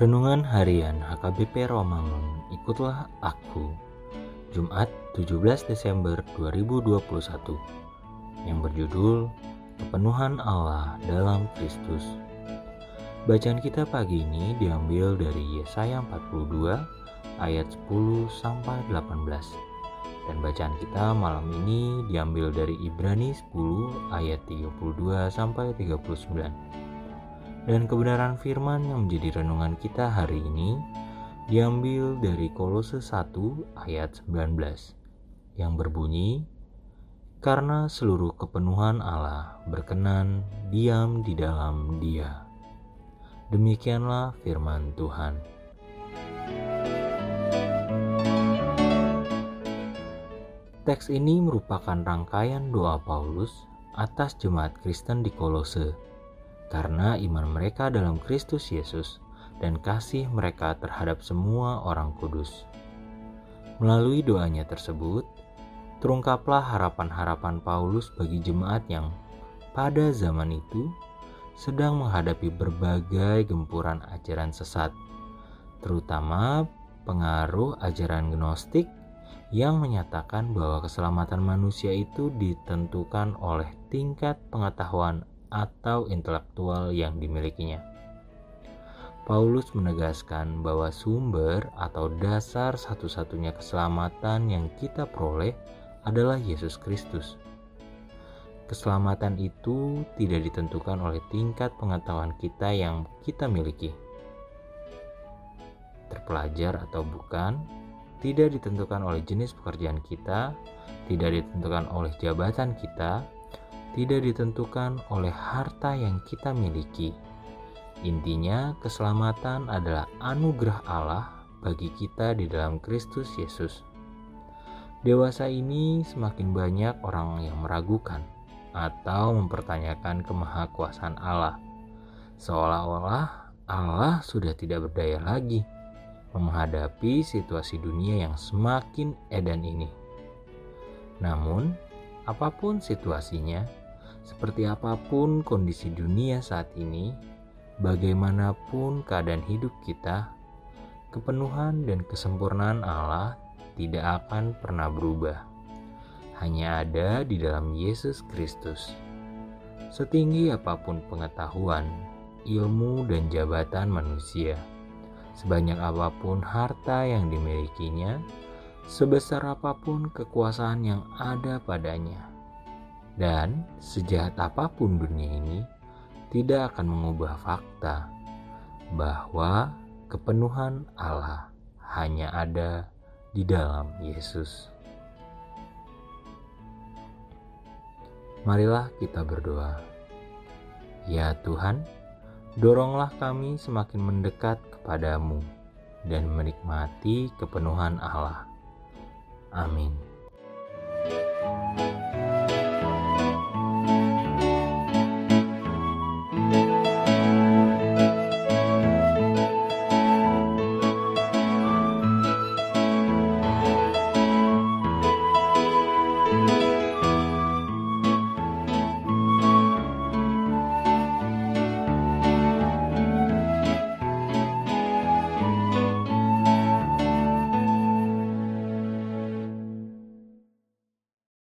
Renungan Harian HKBP Romangun Ikutlah Aku. Jumat 17 Desember 2021 Yang berjudul Kepenuhan Allah dalam Kristus. Bacaan kita pagi ini diambil dari Yesaya 42 ayat 10 sampai 18 dan bacaan kita malam ini diambil dari Ibrani 10 ayat 32 sampai 39 dan kebenaran firman yang menjadi renungan kita hari ini diambil dari Kolose 1 ayat 19 yang berbunyi karena seluruh kepenuhan Allah berkenan diam di dalam Dia. Demikianlah firman Tuhan. Teks ini merupakan rangkaian doa Paulus atas jemaat Kristen di Kolose karena iman mereka dalam Kristus Yesus dan kasih mereka terhadap semua orang kudus. Melalui doanya tersebut, terungkaplah harapan-harapan Paulus bagi jemaat yang pada zaman itu sedang menghadapi berbagai gempuran ajaran sesat, terutama pengaruh ajaran Gnostik yang menyatakan bahwa keselamatan manusia itu ditentukan oleh tingkat pengetahuan atau intelektual yang dimilikinya. Paulus menegaskan bahwa sumber atau dasar satu-satunya keselamatan yang kita peroleh adalah Yesus Kristus. Keselamatan itu tidak ditentukan oleh tingkat pengetahuan kita yang kita miliki. Terpelajar atau bukan, tidak ditentukan oleh jenis pekerjaan kita, tidak ditentukan oleh jabatan kita, tidak ditentukan oleh harta yang kita miliki. Intinya, keselamatan adalah anugerah Allah bagi kita di dalam Kristus Yesus. Dewasa ini semakin banyak orang yang meragukan atau mempertanyakan kemahakuasaan Allah, seolah-olah Allah sudah tidak berdaya lagi menghadapi situasi dunia yang semakin edan ini. Namun, apa pun situasinya, seperti apa pun kondisi dunia saat ini, bagaimanapun keadaan hidup kita, kepenuhan dan kesempurnaan Allah tidak akan pernah berubah. Hanya ada di dalam Yesus Kristus. Setinggi apa pun pengetahuan, ilmu, dan jabatan manusia, sebanyak apa pun harta yang dimilikinya, sebesar apa pun kekuasaan yang ada padanya dan sejahat apa pun dunia ini tidak akan mengubah fakta bahwa kepenuhan Allah hanya ada di dalam Yesus. Marilah kita berdoa. Ya Tuhan, doronglah kami semakin mendekat kepadamu dan menikmati kepenuhan Allah. Amin. thank you